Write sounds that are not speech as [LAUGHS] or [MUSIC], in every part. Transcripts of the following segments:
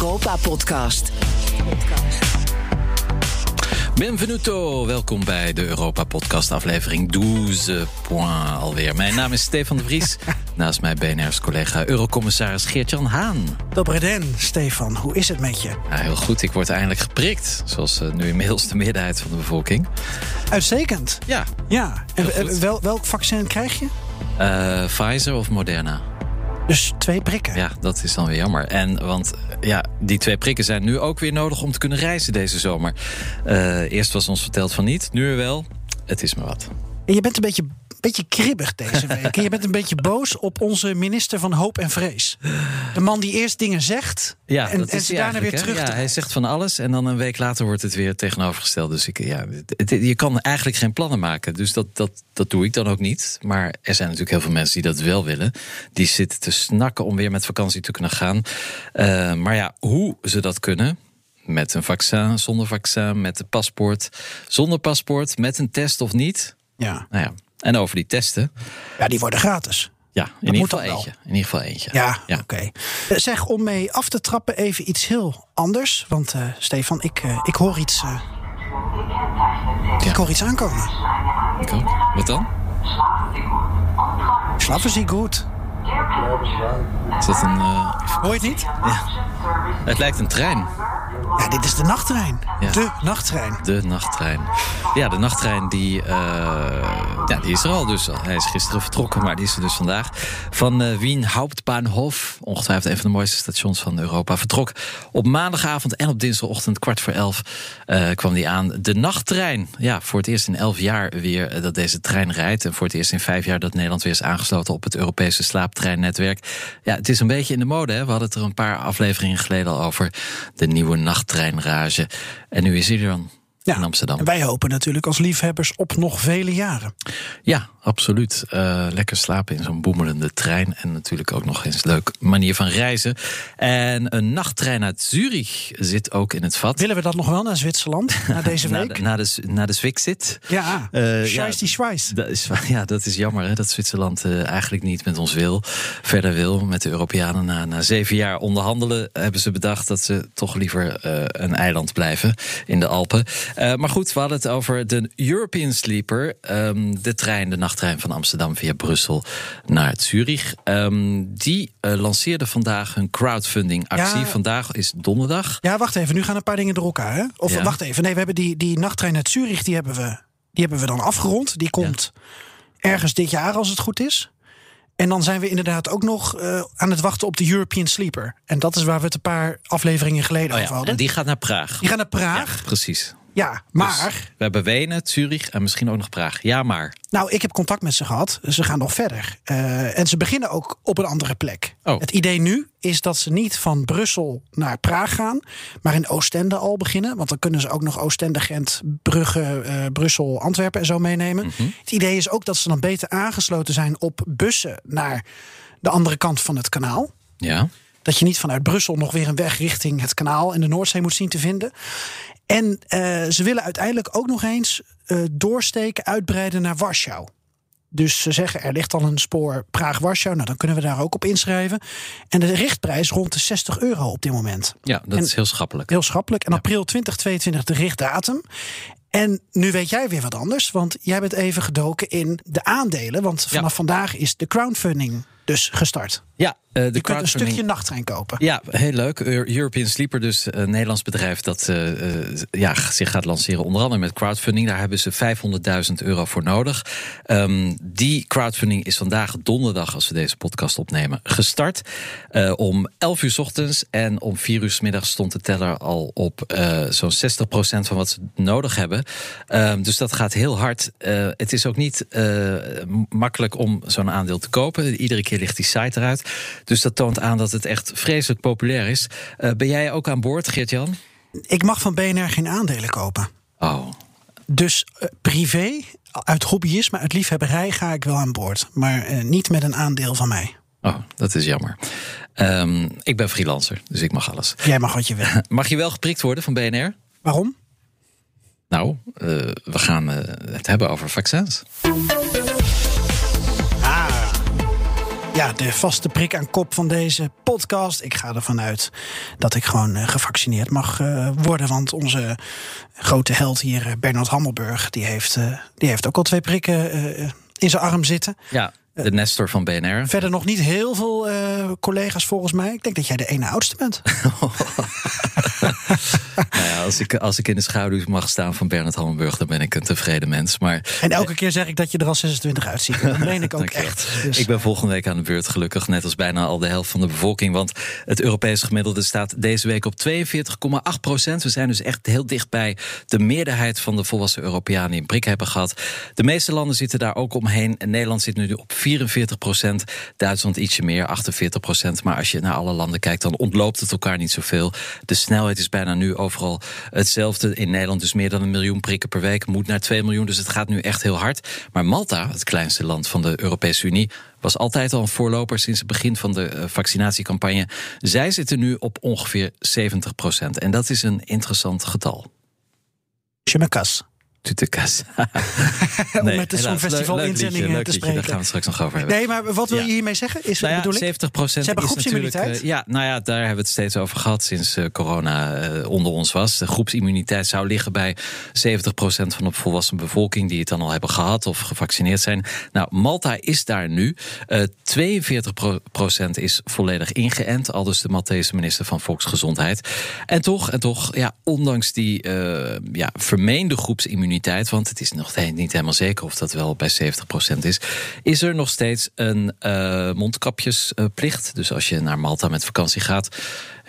Europa-podcast. Benvenuto, welkom bij de Europa-podcast aflevering 12 point alweer. Mijn naam is Stefan de Vries, [LAUGHS] naast mij BNR's collega Eurocommissaris Geert-Jan Haan. Dobreden, Stefan. Hoe is het met je? Ja, heel goed, ik word eindelijk geprikt, zoals uh, nu inmiddels de meerderheid van de bevolking. Uitstekend. Ja. Ja, en wel, welk vaccin krijg je? Uh, Pfizer of Moderna? Dus twee prikken. Ja, dat is dan weer jammer. En want ja, die twee prikken zijn nu ook weer nodig om te kunnen reizen deze zomer. Uh, eerst was ons verteld van niet, nu wel. Het is maar wat. En je bent een beetje beetje kribbig deze week. En [LAUGHS] je bent een beetje boos op onze minister van Hoop en Vrees. De man die eerst dingen zegt ja, en, en ze daarna weer terug. Ja, hij zegt van alles en dan een week later wordt het weer tegenovergesteld. Dus ik, ja, het, je kan eigenlijk geen plannen maken. Dus dat, dat, dat doe ik dan ook niet. Maar er zijn natuurlijk heel veel mensen die dat wel willen. Die zitten te snakken om weer met vakantie te kunnen gaan. Uh, maar ja, hoe ze dat kunnen met een vaccin, zonder vaccin, met een paspoort, zonder paspoort, met een test of niet. Ja. Nou ja, en over die testen. Ja, die worden gratis. Ja, in ieder geval eentje. In ieder geval eentje. Ja, ja. oké. Okay. Zeg, om mee af te trappen even iets heel anders. Want uh, Stefan, ik, uh, ik hoor iets... Uh, ja. Ik hoor iets aankomen. Ik ook. Wat dan? Slapen ze goed. Is dat een... Hoor je het niet? Ja. Het lijkt een trein. Ja, dit is de nachttrein. Ja. De nachttrein. De nachttrein. Ja, de nachttrein die, uh, ja, die is er al dus. Hij is gisteren vertrokken, maar die is er dus vandaag. Van uh, Wien Hauptbahnhof, ongetwijfeld een van de mooiste stations van Europa, vertrok op maandagavond en op dinsdagochtend kwart voor elf uh, kwam die aan. De nachttrein. Ja, voor het eerst in elf jaar weer dat deze trein rijdt. En voor het eerst in vijf jaar dat Nederland weer is aangesloten op het Europese slaaptreinnetwerk. Ja, het is een beetje in de mode. Hè? We hadden het er een paar afleveringen geleden al over. De nieuwe nachttreinrage. En nu is hij er dan. Ja, in Amsterdam. En wij hopen natuurlijk als liefhebbers op nog vele jaren. Ja, absoluut. Uh, lekker slapen in zo'n boemelende trein. En natuurlijk ook nog eens een leuke manier van reizen. En een nachttrein uit Zurich zit ook in het vat. Willen we dat nog wel naar Zwitserland, na deze [LAUGHS] week? na, de, na, de, na de Zwixit. Ja, uh, Scheiß die Schweiz. Dat is, [LAUGHS] ja, dat is jammer hè, dat Zwitserland uh, eigenlijk niet met ons wil. Verder wil, met de Europeanen. Na, na zeven jaar onderhandelen hebben ze bedacht... dat ze toch liever een eiland blijven in de Alpen. Uh, maar goed, we hadden het over de European Sleeper. Um, de trein, de nachttrein van Amsterdam via Brussel naar Zurich. Um, die uh, lanceerde vandaag een crowdfunding actie. Ja. Vandaag is donderdag. Ja, wacht even. Nu gaan een paar dingen door elkaar. Hè? Of ja. wacht even. Nee, we hebben die, die nachttrein naar Zurich. Die hebben, we, die hebben we dan afgerond. Die komt ja. ergens dit jaar, als het goed is. En dan zijn we inderdaad ook nog uh, aan het wachten op de European Sleeper. En dat is waar we het een paar afleveringen geleden oh ja, over hadden. En die gaat naar Praag. Die gaat naar Praag. Ja, precies. Ja, maar... Dus we hebben Wenen, Zurich en misschien ook nog Praag. Ja, maar... Nou, ik heb contact met ze gehad. Ze gaan nog verder. Uh, en ze beginnen ook op een andere plek. Oh. Het idee nu is dat ze niet van Brussel naar Praag gaan... maar in Oostende al beginnen. Want dan kunnen ze ook nog Oostende, Gent, Brugge, uh, Brussel, Antwerpen en zo meenemen. Mm -hmm. Het idee is ook dat ze dan beter aangesloten zijn op bussen... naar de andere kant van het kanaal. Ja. Dat je niet vanuit Brussel nog weer een weg richting het kanaal en de Noordzee moet zien te vinden. En uh, ze willen uiteindelijk ook nog eens uh, doorsteken, uitbreiden naar Warschau. Dus ze zeggen er ligt al een spoor Praag-Warschau. Nou, dan kunnen we daar ook op inschrijven. En de richtprijs rond de 60 euro op dit moment. Ja, dat en is heel schappelijk. Heel schappelijk. En ja. april 2022 de richtdatum. En nu weet jij weer wat anders, want jij bent even gedoken in de aandelen. Want vanaf ja. vandaag is de crowdfunding dus gestart. Ja, uh, de je kunt een stukje nachttrein kopen. Ja, heel leuk. European Sleeper, dus een uh, Nederlands bedrijf dat uh, ja, zich gaat lanceren. Onder andere met crowdfunding. Daar hebben ze 500.000 euro voor nodig. Um, die crowdfunding is vandaag donderdag, als we deze podcast opnemen, gestart. Uh, om 11 uur s ochtends en om 4 uur s middags stond de teller al op zo'n 60% van wat ze nodig hebben. Um, dus dat gaat heel hard. het is ook niet makkelijk om zo'n aandeel te kopen. Iedere keer ligt die site eruit. Dus dat toont aan dat het echt vreselijk populair is. Uh, ben jij ook aan boord, Geert-Jan? Ik mag van BNR geen aandelen kopen. Oh. Dus uh, privé, uit hobbyisme, uit liefhebberij ga ik wel aan boord. Maar uh, niet met een aandeel van mij. Oh, dat is jammer. Um, ik ben freelancer, dus ik mag alles. Jij mag wat je wil. [LAUGHS] mag je wel geprikt worden van BNR? Waarom? Nou, we gaan het hebben over vaccins. Ja, de vaste prik aan kop van deze podcast. Ik ga ervan uit dat ik gewoon uh, gevaccineerd mag uh, worden. Want onze grote held hier, uh, Bernard Hammelburg, die heeft, die heeft ook al twee prikken in zijn arm zitten. Ja, de Nestor van BNR. Verder nog niet heel veel collega's volgens mij. Ik denk dat jij de ene oudste bent. [LAUGHS] [LAUGHS] nou ja, als, ik, als ik in de schaduw mag staan van Bernard Hammelburg, dan ben ik een tevreden mens. Maar, en elke keer zeg ik dat je er al 26 uitziet. Dat [LAUGHS] meen ik ook echt. Dus. Ik ben volgende week aan de beurt, gelukkig. Net als bijna al de helft van de bevolking. Want het Europese gemiddelde staat deze week op 42,8 procent. We zijn dus echt heel dicht bij de meerderheid van de volwassen Europeanen die een prik hebben gehad. De meeste landen zitten daar ook omheen. Nederland zit nu op 44 procent. Duitsland ietsje meer, 48 procent. Maar als je naar alle landen kijkt, dan ontloopt het elkaar niet zoveel. De snelheid is bijna nu overal hetzelfde. In Nederland dus meer dan een miljoen prikken per week. Moet naar 2 miljoen, dus het gaat nu echt heel hard. Maar Malta, het kleinste land van de Europese Unie... was altijd al een voorloper sinds het begin van de eh, vaccinatiecampagne. Zij zitten nu op ongeveer 70 procent. En dat is een interessant getal. Tutekas. [LAUGHS] Om nee, met de Songfestival inzendingen te spreken. Daar gaan we straks nog over hebben. Nee, maar wat wil je hiermee zeggen? Is, nou ja, bedoel 70 procent Ze hebben groepsimmuniteit. Uh, ja, nou ja, daar hebben we het steeds over gehad sinds uh, corona uh, onder ons was. De groepsimmuniteit zou liggen bij 70 procent van de volwassen bevolking die het dan al hebben gehad of gevaccineerd zijn. Nou, Malta is daar nu. 42 procent is volledig ingeënt, al dus de Maltese minister van Volksgezondheid. En toch, en toch, ja, ondanks die ja, vermeende groepsimmuniteit want het is nog niet helemaal zeker of dat wel bij 70% is, is er nog steeds een uh, mondkapjesplicht. Dus als je naar Malta met vakantie gaat,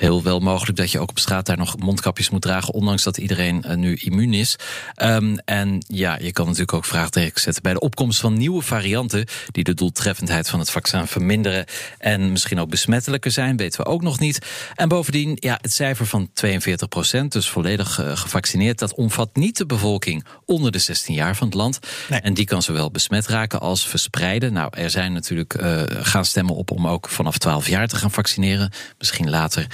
heel wel mogelijk dat je ook op straat daar nog mondkapjes moet dragen, ondanks dat iedereen uh, nu immuun is. Um, en ja, je kan natuurlijk ook vraagtekens zetten bij de opkomst van nieuwe varianten die de doeltreffendheid van het vaccin verminderen en misschien ook besmettelijker zijn, weten we ook nog niet. En bovendien, ja, het cijfer van 42 procent, dus volledig uh, gevaccineerd, dat omvat niet de bevolking onder de 16 jaar van het land. Nee. En die kan zowel besmet raken als verspreiden. Nou, er zijn natuurlijk uh, gaan stemmen op om ook vanaf 12 jaar te gaan vaccineren. Misschien later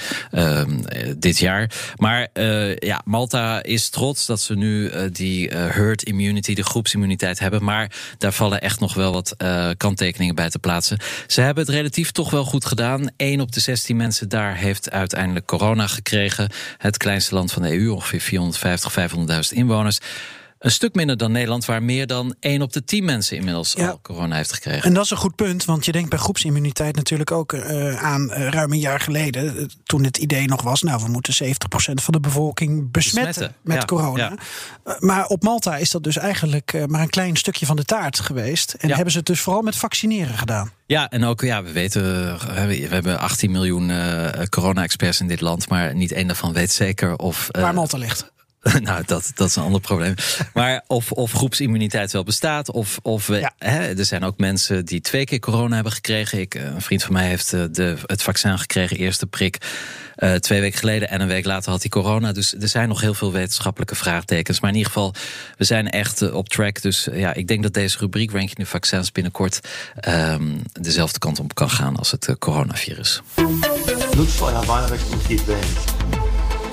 dit jaar. Maar uh, ja, Malta is trots dat ze nu uh, die herd immunity, de groepsimmuniteit hebben. Maar daar vallen echt nog wel wat kanttekeningen bij te plaatsen. Ze hebben het relatief toch wel goed gedaan. 1 op de 16 mensen daar heeft uiteindelijk corona gekregen. Het kleinste land van de EU, ongeveer 450, 500.000 inwoners. Een stuk minder dan Nederland, waar meer dan 1 op de 10 mensen inmiddels al corona heeft gekregen. En dat is een goed punt, want je denkt bij groepsimmuniteit natuurlijk ook uh, aan uh, ruim een jaar geleden. Uh, toen het idee nog was, nou, we moeten 70% van de bevolking besmetten, besmetten. met ja, corona. Ja. maar op Malta is dat dus eigenlijk maar een klein stukje van de taart geweest. En hebben ze het dus vooral met vaccineren gedaan. Ja, en ook, ja, we weten, we hebben 18 miljoen corona-experts in dit land, maar niet één daarvan weet zeker of. Waar Malta ligt. [LAUGHS] nou, dat, dat is een ander probleem. Maar of, of groepsimmuniteit wel bestaat. Of, of we, ja. hè, er zijn ook mensen die twee keer corona hebben gekregen. Ik, een vriend van mij heeft de, het vaccin gekregen, eerste prik. Uh, twee weken geleden en een week later had hij corona. Dus er zijn nog heel veel wetenschappelijke vraagtekens. Maar in ieder geval, we zijn echt op track. Dus ja, ik denk dat deze rubriek Ranking de Vaccins binnenkort um, dezelfde kant op kan gaan als het coronavirus. Geht wählen.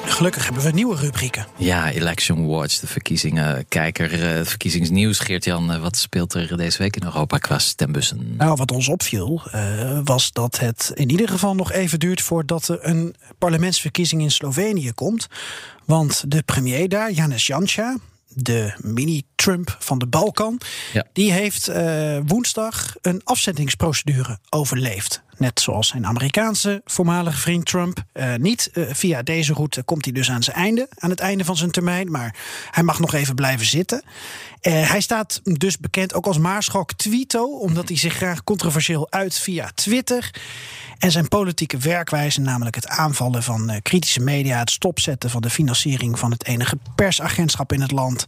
Gelukkig hebben we nieuwe rubrieken. Ja, Election Watch, de verkiezingen. Kijker, het verkiezingsnieuws. Geert-Jan, wat speelt er deze week in Europa qua stembussen? Nou, wat ons opviel, uh, was dat het in ieder geval nog even duurt voordat er een parlementsverkiezing in Slovenië komt. Want de premier daar, Janis Janša, de mini-Trump van de Balkan, ja. die heeft woensdag een afzettingsprocedure overleefd. Net zoals zijn Amerikaanse voormalige vriend Trump. Uh, niet uh, via deze route komt hij dus aan zijn einde, aan het einde van zijn termijn. Maar hij mag nog even blijven zitten. Uh, hij staat dus bekend ook als Maarschok Tweeto, omdat hij zich graag controversieel uit via Twitter. En zijn politieke werkwijze, namelijk het aanvallen van uh, kritische media, het stopzetten van de financiering van het enige persagentschap in het land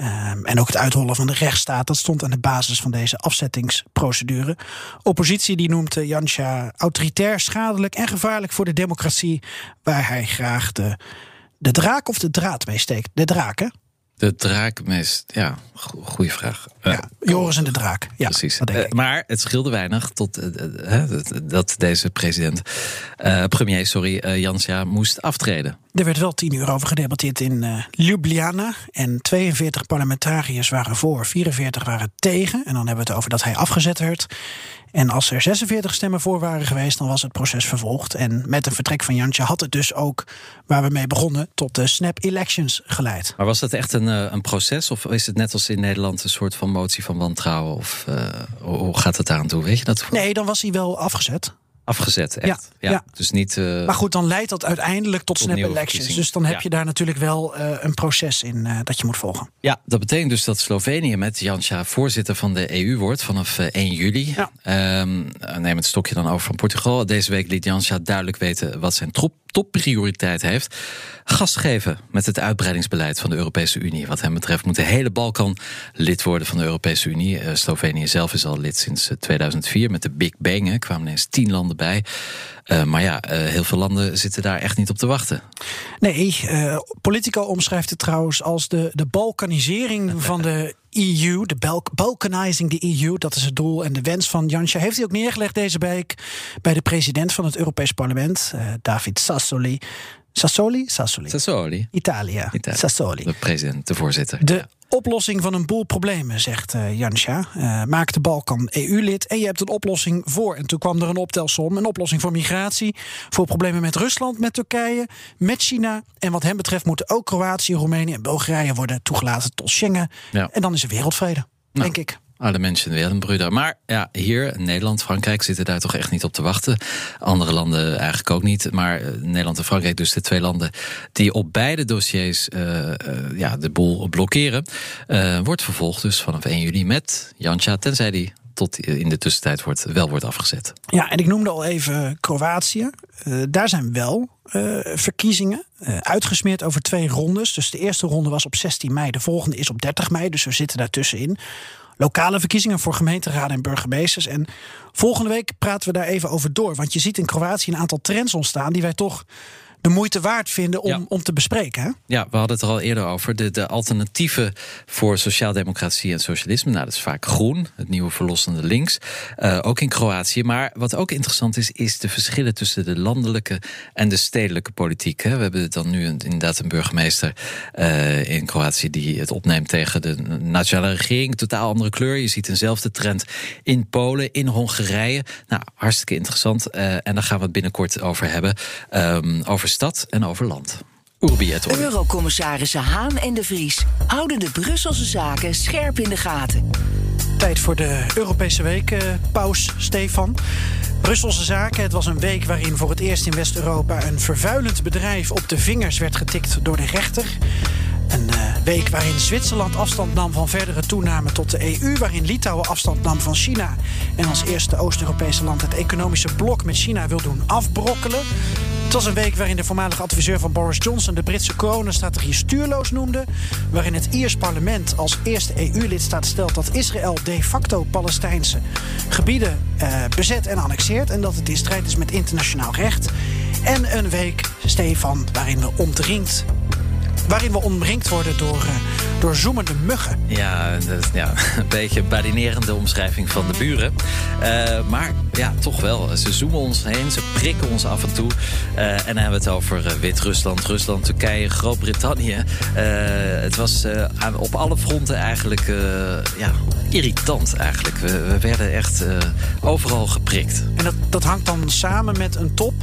uh, en ook het uithollen van de rechtsstaat, dat stond aan de basis van deze afzettingsprocedure. Oppositie die noemt Janscha autoritair, schadelijk en gevaarlijk voor de democratie, waar hij graag de, de draak of de draad mee steekt. De draken. De draakmeest, ja, goede vraag. Ja, uh, Joris en de draak. Ja, precies. Uh, maar het scheelde weinig tot uh, dat deze president, premier, sorry, Jansja, moest aftreden. Er werd wel tien uur over gedebatteerd in Ljubljana. En 42 parlementariërs waren voor, 44 waren tegen. En dan hebben we het over dat hij afgezet werd. En als er 46 stemmen voor waren geweest, dan was het proces vervolgd. En met een vertrek van Jantje had het dus ook, waar we mee begonnen, tot de snap elections geleid. Maar was dat echt een, eh, een proces? Of is het net als in Nederland een soort van motie van wantrouwen? Of uh, hoe gaat het aan toe? Weet je dat? Nee, dan was hij wel afgezet. Afgezet, echt. Ja, ja. Dus niet, uh, maar goed, dan leidt dat uiteindelijk tot, snap elections. Dus dan heb je daar natuurlijk wel uh, een proces in uh, dat je moet volgen. Ja, dat betekent dus dat Slovenië met Janša voorzitter van de EU wordt vanaf 1 juli. Ja. Um, neem het stokje dan over van Portugal. Deze week liet Janša duidelijk weten wat zijn trop topprioriteit heeft. Gas geven met het uitbreidingsbeleid van de Europese Unie. Wat hem betreft moet de hele Balkan lid worden van de Europese Unie. Uh, Slovenië zelf is al lid sinds 2004 met de Big Bang. Er kwamen ineens tien landen bij. Uh, maar ja, uh, heel veel landen zitten daar echt niet op te wachten. Nee, Politico omschrijft het trouwens als de, de balkanisering [LAUGHS] van de EU, de Balk balkanizing the EU, dat is het doel en de wens van Jansja. Heeft hij ook neergelegd deze week bij de president van het Europees Parlement, uh, David Sassoli. Sassoli? Sassoli. Sassoli. Italië. Italië. Sassoli. De president, de voorzitter. De oplossing van een boel problemen, zegt uh, Jansja. Uh, maak de Balkan EU-lid en je hebt een oplossing voor. En toen kwam er een optelsom. Een oplossing voor migratie, voor problemen met Rusland, met Turkije, met China. En wat hem betreft moeten ook Kroatië, Roemenië en Bulgarije worden toegelaten tot Schengen. Ja. En dan is er wereldvrede, nou. denk ik. Alle mensen weer een broeder. Maar ja, hier, Nederland, Frankrijk zitten daar toch echt niet op te wachten. Andere landen eigenlijk ook niet. Maar eh, Nederland en Frankrijk, dus de twee landen die op beide dossiers uh, uh, ja, de boel blokkeren, wordt vervolgd dus vanaf 1 juli met Jansja, tenzij die tot in de tussentijd wordt, wel wordt afgezet. Ja, en ik noemde al even Kroatië. daar zijn wel verkiezingen uitgesmeerd over twee rondes. Dus de eerste ronde was op 16 mei, de volgende is op 30 mei. Dus we zitten daartussenin lokale verkiezingen voor gemeenteraden en burgemeesters. En volgende week praten we daar even over door. Want je ziet in Kroatië een aantal trends ontstaan die wij toch de moeite waard vinden om, om te bespreken. Hè? Ja, we hadden het er al eerder over. De, de alternatieven voor sociaaldemocratie en socialisme. Nou, dat is vaak groen, het nieuwe verlossende links. Uh, ook in Kroatië. Maar wat ook interessant is, is de verschillen tussen de landelijke en de stedelijke politiek. Hè. We hebben dan nu een, inderdaad een burgemeester uh, in Kroatië die het opneemt tegen de nationale regering. Totaal andere kleur. Je ziet eenzelfde trend in Polen, in Hongarije. Nou, hartstikke interessant. Uh, en daar gaan we het binnenkort over hebben. Um, over stad en over land. Eurocommissarissen Haan en de Vries houden de Brusselse zaken scherp in de gaten. Tijd voor de Europese week, uh, paus Stefan. Brusselse zaken. Het was een week waarin voor het eerst in West-Europa een vervuilend bedrijf op de vingers werd getikt door de rechter. Een uh, week waarin Zwitserland afstand nam van verdere toename tot de EU, waarin Litouwen afstand nam van China en als eerste Oost-Europese land het economische blok met China wil doen afbrokkelen. Het was een week waarin de voormalige adviseur van Boris Johnson de Britse coronastrategie stuurloos noemde. Waarin het Iers parlement als eerste EU-lidstaat stelt dat Israël de facto Palestijnse gebieden uh, bezet en annexeert. En dat het in strijd is met internationaal recht. En een week, Stefan, waarin we omdringd waarin we omringd worden door, uh, door zoemende muggen. Ja, dat, ja, [LAUGHS] een beetje badinerende omschrijving van de buren. Uh, maar ja, toch wel. Ze zoomen ons heen, ze prikken ons af en toe. Uh, en dan hebben we het over Wit-Rusland, Rusland, Turkije, Groot-Brittannië. het was op alle fronten eigenlijk ja, irritant eigenlijk. We, we werden echt overal geprikt. En dat, dat hangt dan samen met een top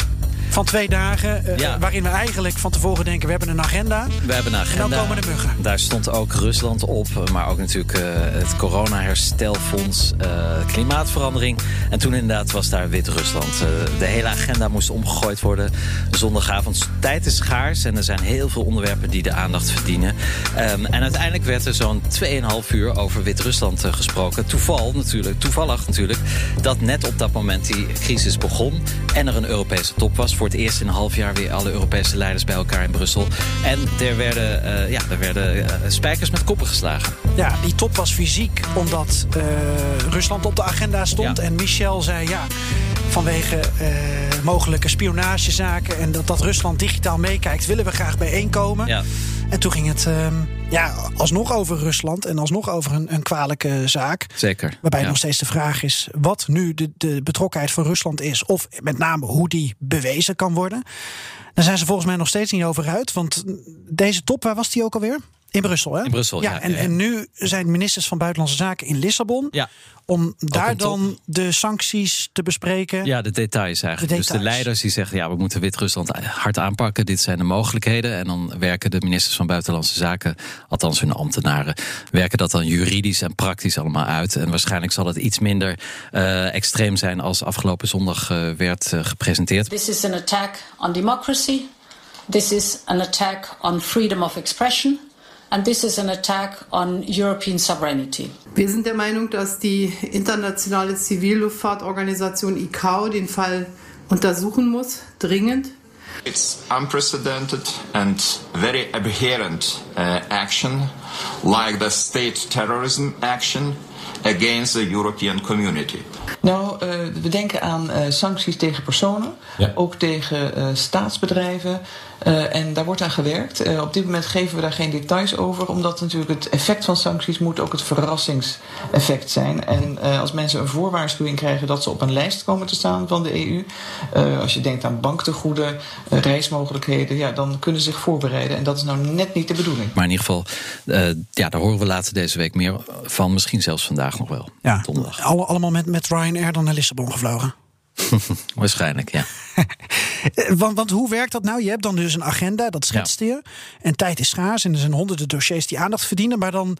van twee dagen. Uh, ja. Waarin we eigenlijk van tevoren denken: we hebben een agenda. We hebben een agenda. En dan komen de muggen. Daar stond ook Rusland op, maar ook natuurlijk uh, het corona-herstelfonds, uh, klimaatverandering. En toen inderdaad was daar Wit-Rusland. de hele agenda moest omgegooid worden. Zondagavond. Tijd is schaars en er zijn heel veel onderwerpen die de aandacht verdienen. Um, en uiteindelijk werd er zo'n 2,5 uur over Wit-Rusland gesproken. Toeval natuurlijk, toevallig natuurlijk, dat net op dat moment die crisis begon en er een Europese top was voor het eerst in een half jaar weer alle Europese leiders bij elkaar in Brussel. En er werden, uh, ja, er werden uh, spijkers met koppen geslagen. Ja, die top was fysiek omdat uh, Rusland op de agenda stond. Ja. En Michel zei ja, vanwege mogelijke spionagezaken en dat, dat Rusland digitaal meekijkt, willen we graag bijeenkomen. Ja. En toen ging het uh, ja, alsnog over Rusland en alsnog over een, een kwalijke zaak. Zeker. Waarbij ja. nog steeds de vraag is wat nu de, de betrokkenheid van Rusland is. Of met name hoe die bewezen kan worden. Daar zijn ze volgens mij nog steeds niet over uit. Want deze top, waar was die ook alweer? In Brussel, hè? In Brussel, ja, en, ja, ja. en nu zijn ministers van Buitenlandse Zaken in Lissabon. Ja. Om daar dan de sancties te bespreken. Ja, de details eigenlijk. De Dus de leiders die zeggen, ja, we moeten Wit-Rusland hard aanpakken. Dit zijn de mogelijkheden. En dan werken de ministers van Buitenlandse Zaken, althans hun ambtenaren, werken dat dan juridisch en praktisch allemaal uit. En waarschijnlijk zal het iets minder eh, extreem zijn als afgelopen zondag eh, werd eh, gepresenteerd. This is an attack on democracy. This is an attack on freedom of expression. And this is an attack on European sovereignty. Wir sind der Meinung, dass die internationale Zivilluftfahrtorganisation ICAO den Fall untersuchen muss, dringend. It's unprecedented and very aberrant uh, action, like the state terrorism action against the European community. Nou, eh, we denken aan eh, sancties tegen personen, Ja. ook tegen eh, staatsbedrijven. Eh, en daar wordt aan gewerkt. Eh, op dit moment geven we daar geen details over, omdat natuurlijk het effect van sancties moet ook het verrassingseffect zijn. En eh, als mensen een voorwaarschuwing krijgen dat ze op een lijst komen te staan van de EU, eh, als je denkt aan banktegoeden, reismogelijkheden, ja, dan kunnen ze zich voorbereiden. En dat is nou net niet de bedoeling. Maar in ieder geval, eh, ja, daar horen we later deze week meer van. Misschien zelfs vandaag nog wel. Ja, Donderdag. alle, allemaal met, met Ryanair dan naar Lissabon gevlogen. [LAUGHS] Waarschijnlijk, ja. [LAUGHS] Want, want hoe werkt dat nou? Je hebt dan dus een agenda, dat schetst je. En tijd is schaars en er zijn honderden dossiers die aandacht verdienen. Maar dan,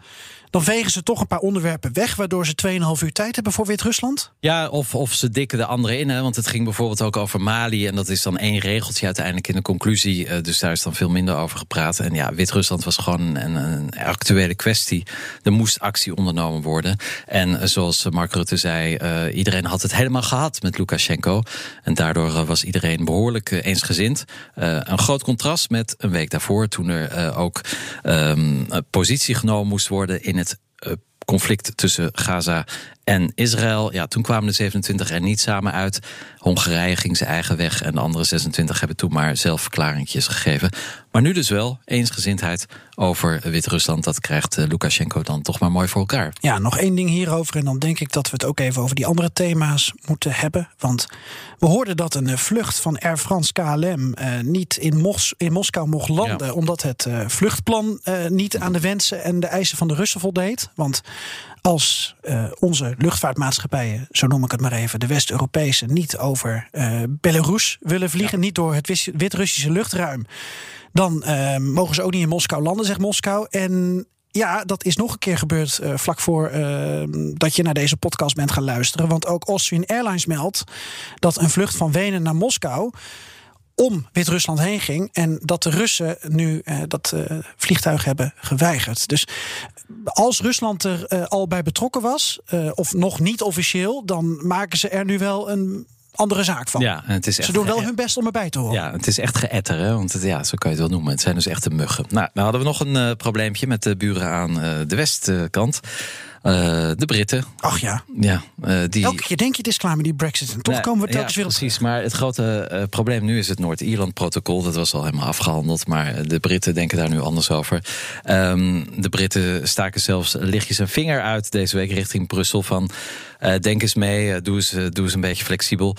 dan vegen ze toch een paar onderwerpen weg... waardoor ze 2,5 uur tijd hebben voor Wit-Rusland. Ja, of, of ze dikken de andere in. Hè? Want het ging bijvoorbeeld ook over Mali. En dat is dan één regeltje uiteindelijk in de conclusie. Eh, dus daar is dan veel minder over gepraat. En ja, Wit-Rusland was gewoon een, een actuele kwestie. Er moest actie ondernomen worden. En eh, zoals Mark Rutte zei, eh, iedereen had het helemaal gehad met Lukashenko. En daardoor was iedereen behoorlijk eh, eensgezind. Een groot contrast met een week daarvoor, toen er ook ehm, eh, positie genomen moest worden in het conflict tussen Gaza en Israël. Ja, toen kwamen de 27 er niet samen uit. Hongarije ging zijn eigen weg en de andere 26 hebben toen maar zelf verklaringjes gegeven. Maar nu dus wel eensgezindheid over Wit-Rusland. Dat krijgt eh, Lukashenko dan toch maar mooi voor elkaar. Ja, nog één ding hierover. En dan denk ik dat we het ook even over die andere thema's moeten hebben. Want we hoorden dat een eh, vlucht van Air France KLM eh, niet in, Mos in Moskou mocht landen. Ja. Omdat het eh, vluchtplan eh, niet aan de wensen en de eisen van de Russen voldeed. Want als onze luchtvaartmaatschappijen, zo noem ik het maar even, de West-Europese, niet over eh, Belarus willen vliegen, niet door het Wit-Russische luchtruim, dan eh, mogen ze ook niet in Moskou landen, zegt Moskou. En ja, dat is nog een keer gebeurd eh, vlak voor eh, dat je naar deze podcast bent gaan luisteren. Want ook Austrian Airlines meldt dat een vlucht van Wenen naar Moskou om Wit-Rusland heen ging. En dat de Russen nu eh, dat vliegtuig hebben geweigerd. Dus als Rusland er eh, al bij betrokken was, eh, of nog niet officieel, dan maken ze er nu wel een andere zaak van. Ja, en het is echt Ze doen wel hun best om erbij te horen. Ja, het is echt geëtter, hè? want het, ja, zo kan je het wel noemen. Het zijn dus echte muggen. Nou, nou hadden we nog een eh, probleempje met de buren aan de westkant. Eh, de Britten. Ach ja, Ja, eh, die... elke keer denk je het is klaar met die brexit. En toch komen we telkens ja, weer op precies. Maar het grote eh, probleem nu is het Noord-Ierland-protocol. Dat was al helemaal afgehandeld. Maar de Britten denken daar nu anders over. Ehm, de Britten staken zelfs lichtjes een vinger uit deze week richting Brussel. Van denk eens mee, doe, eens, doe eens een beetje flexibel.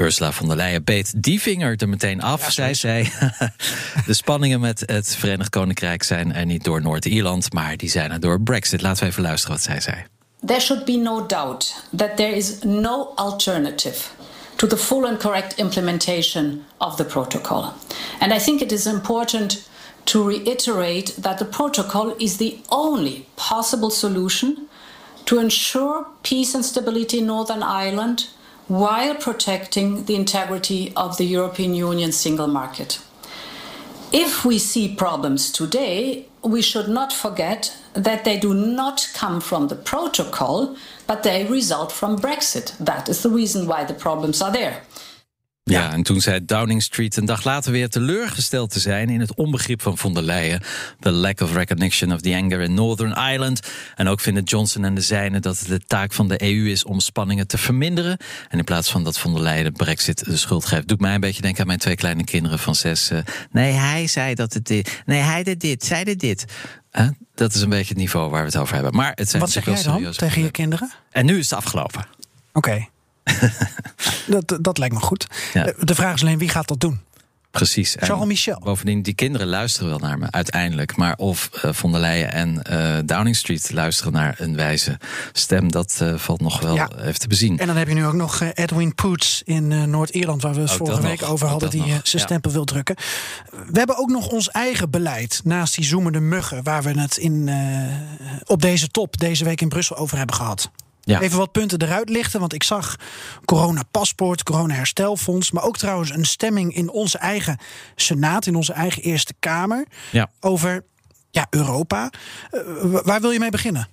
Ursula von der Leyen beet die vinger er meteen af. Zij zei: [LAUGHS] De spanningen met het Verenigd Koninkrijk zijn er niet door Noord-Ierland, maar die zijn er door Brexit. Laten we even luisteren wat zij zei. There should be no doubt that there is no alternative to the full and correct implementation of the protocol. And I think it is important to reiterate that the protocol is the only possible solution to ensure peace and stability in Northern Ireland while protecting the integrity of the European Union single market. If we see problems today, we should not forget that they do not come from the protocol, but they result from Brexit. That is the reason why the problems are there. Ja, en toen zei Downing Street een dag later weer teleurgesteld te zijn in het onbegrip van von der Leyen. The lack of recognition of the anger in Northern Ireland. En ook vinden Johnson en de zijnen dat het de taak van de EU is om spanningen te verminderen. En in plaats van dat von der Leyen de brexit de schuld geeft, doet mij een beetje denken aan mijn twee kleine kinderen van zes. eh, nee, hij zei dat het dit. Nee, hij deed dit, zij deed dit. Dat is een beetje het niveau waar we het over hebben. Maar het zijn Wat zeg jij dan tegen je kinderen? En nu is het afgelopen. Oké. [LAUGHS] dat, dat lijkt me goed. Ja. Eh, De vraag is alleen wie gaat dat doen? Precies. Charles Michel. Bovendien, die kinderen luisteren wel naar me uiteindelijk. Maar of uh, von der Leyen en uh, Downing Street luisteren naar een wijze stem, dat uh, valt nog wel ja. even te bezien. En dan heb je nu ook nog Edwin Poots in Noord-Ierland, waar we het vorige week nog. over hadden, die zijn ja. stempel wil drukken. We hebben ook nog ons eigen beleid naast die zoemende muggen, waar we het in, op deze top deze week in Brussel over hebben gehad. Ja. Even wat punten eruit lichten, want ik zag corona-paspoort, corona-herstelfonds, maar ook trouwens een stemming in onze eigen Senaat, in onze eigen Eerste Kamer, ja. over ja, Europa. Uh, waar wil je mee beginnen?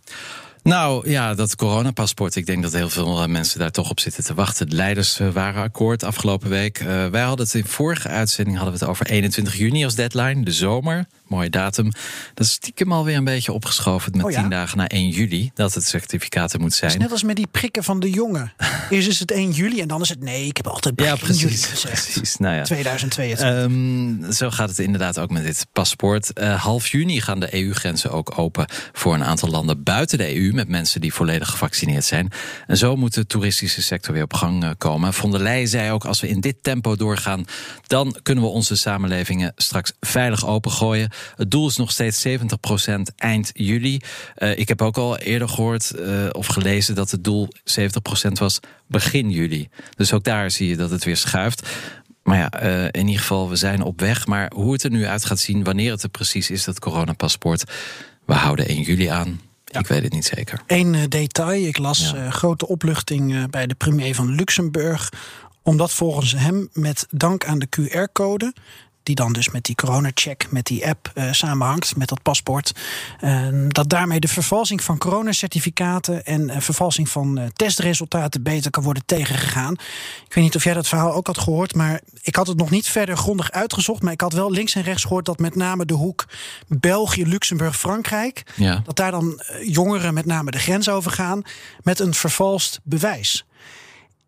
Nou ja, dat coronapaspoort. Ik denk dat heel veel mensen daar toch op zitten te wachten. De leiders waren akkoord afgelopen week. Uh, wij hadden het in vorige uitzending hadden we het over 21 juni als deadline, de zomer. Mooie datum. Dat is stiekem alweer een beetje opgeschoven met oh ja? tien dagen na 1 juli. Dat het certificaat er moet zijn. Het is net als met die prikken van de jongen. Eerst is het 1 juli en dan is het nee, ik heb altijd ja, precies, juli gezegd. [LAUGHS] Precies, nou ja. 2022. Um, zo gaat het inderdaad ook met dit paspoort. Uh, half juni gaan de EU-grenzen ook open voor een aantal landen buiten de EU met mensen die volledig gevaccineerd zijn. En zo moet de toeristische sector weer op gang uh, komen. Von der Leyen zei ook: als we in dit tempo doorgaan, dan kunnen we onze samenlevingen straks veilig opengooien. Het doel is nog steeds 70% eind juli. Uh, ik heb ook al eerder gehoord uh, of gelezen dat het doel 70% was begin juli. Dus ook daar zie je dat het weer schuift. Maar ja, uh, in ieder geval, we zijn op weg. Maar hoe het er nu uit gaat zien, wanneer het er precies is, dat coronapaspoort. We houden 1 juli aan. Ja. Ik weet het niet zeker. Eén detail. Ik las ja. grote opluchting bij de premier van Luxemburg. Omdat volgens hem met dank aan de QR-code die dan dus met die corona-check, met die app uh, samenhangt, met dat paspoort. Uh, dat daarmee de vervalsing van coronacertificaten en uh, vervalsing van testresultaten beter kan worden tegengegaan. Ik weet niet of jij dat verhaal ook had gehoord, maar ik had het nog niet verder grondig uitgezocht. Maar ik had wel links en rechts gehoord dat met name de hoek België, Luxemburg, Frankrijk, ja. dat daar dan jongeren met name de grens overgaan met een vervalst bewijs.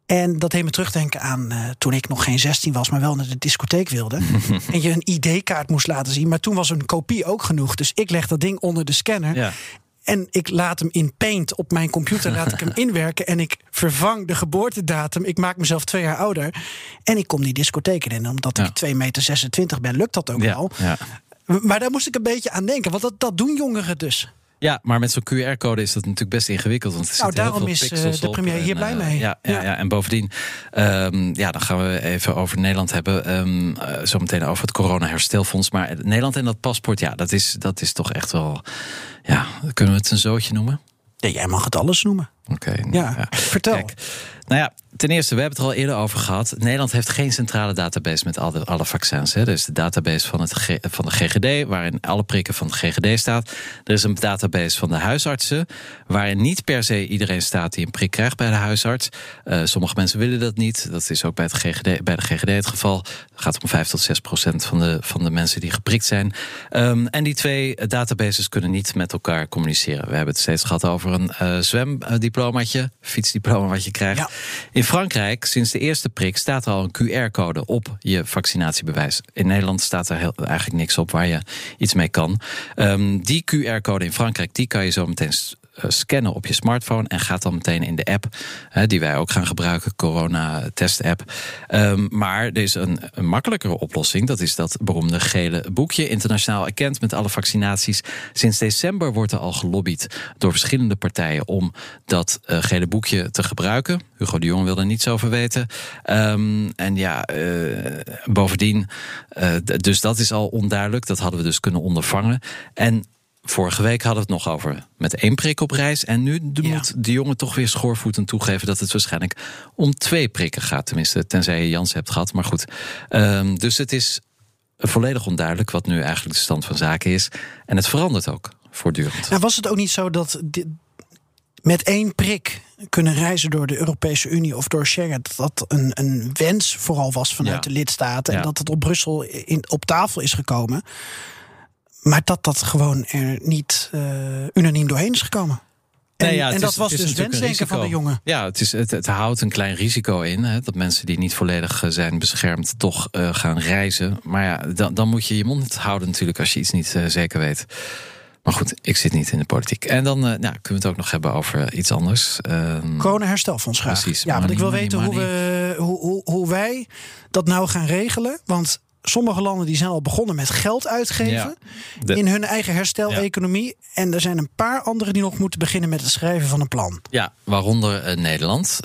En dat deed me terugdenken aan uh, toen ik nog geen 16 was, maar wel naar de discotheek wilde. [LAUGHS] en je een ID-kaart moest laten zien. Maar toen was een kopie ook genoeg. Dus ik leg dat ding onder de scanner. Ja. En ik laat hem in Paint op mijn computer, laat ik hem [LAUGHS] inwerken. En ik vervang de geboortedatum. Ik maak mezelf twee jaar ouder. En ik kom die discotheek in. Omdat Ja. ik 2,26 meter ben, lukt dat ook Ja, wel. Maar daar moest ik een beetje aan denken. Want dat, dat doen jongeren dus. Ja, maar met zo'n QR-code is dat natuurlijk best ingewikkeld. Want er Nou, daarom is, eh, de premier hier blij eh, mee. Ja, ja, Ja. ja. en bovendien, ehm, ja, dan gaan we even over Nederland hebben. ehm eh, zometeen over het corona-herstelfonds. Maar Nederland en dat paspoort, ja, dat is, dat is toch echt wel. Ja, kunnen we het een zootje noemen? Ja, jij mag het alles noemen. Oké. Ja, vertel. Kijk, nou ja, ten eerste, we hebben het er al eerder over gehad. Nederland heeft geen centrale database met alle, alle vaccins. Hè. Er is de database van, het, G- van de GGD, waarin alle prikken van de GGD staat. Er is een database van de huisartsen, waarin niet per se iedereen staat die een prik krijgt bij de huisarts. Eh, sommige mensen willen dat niet. Dat is ook bij, het GGD, bij de GGD het geval. Het gaat om 5 tot 6 procent van de, van de mensen die geprikt zijn. Ehm, en die twee databases kunnen niet met elkaar communiceren. We hebben het steeds gehad over een uh, zwemdiplomaatje, fietsdiploma wat je krijgt. Ja. In Frankrijk, sinds de eerste prik, staat er al een QR-code op je vaccinatiebewijs. In Nederland staat er heel, eigenlijk niks op waar je iets mee kan. Um, die QR-code in Frankrijk, die kan je zo meteen scannen op je smartphone en gaat dan meteen in de app, hè, die wij ook gaan gebruiken, corona-test-app. Um, maar er is een, een makkelijkere oplossing. Dat is dat beroemde gele boekje, internationaal erkend met alle vaccinaties. Sinds december wordt er al gelobbyd door verschillende partijen om dat uh, gele boekje te gebruiken. Hugo de Jong wil er niets over weten. Um, en ja, uh, bovendien, dus dat is al onduidelijk. Dat hadden we dus kunnen ondervangen. En Vorige week hadden we het nog over met één prik op reis. En nu de, Ja. moet de jongen toch weer schoorvoetend toegeven dat het waarschijnlijk om twee prikken gaat. Tenminste, tenzij je Jans hebt gehad. Maar goed. Um, dus het is volledig onduidelijk wat nu eigenlijk de stand van zaken is. En het verandert ook voortdurend. Nou, was het ook niet zo dat met één prik kunnen reizen door de Europese Unie of door Schengen, dat dat een, een wens vooral was vanuit Ja. de lidstaten Ja. en dat het op Brussel in, op tafel is gekomen, maar dat dat gewoon er niet uh, unaniem doorheen is gekomen. En, Nee, ja, en dat is- was is dus wensdenken van de jongen. Ja, het, is, het, het houdt een klein risico in. Hè, dat mensen die niet volledig eh, zijn beschermd toch uh, gaan reizen. Maar ja, dan, dan moet je je mond houden natuurlijk als je iets niet uh, zeker weet. Maar goed, ik zit niet in de politiek. En dan uh, nou, kunnen we het ook nog hebben over iets anders. Um, Corona-herstelfonds graag. Precies, Ja, want ik wil money, weten money, hoe, we, hoe, hoe, hoe wij dat nou gaan regelen. Want sommige landen die zijn al begonnen met geld uitgeven Ja, in hun eigen hersteleconomie. En er zijn een paar anderen die nog moeten beginnen met het schrijven van een plan. Ja, waaronder eh, Nederland.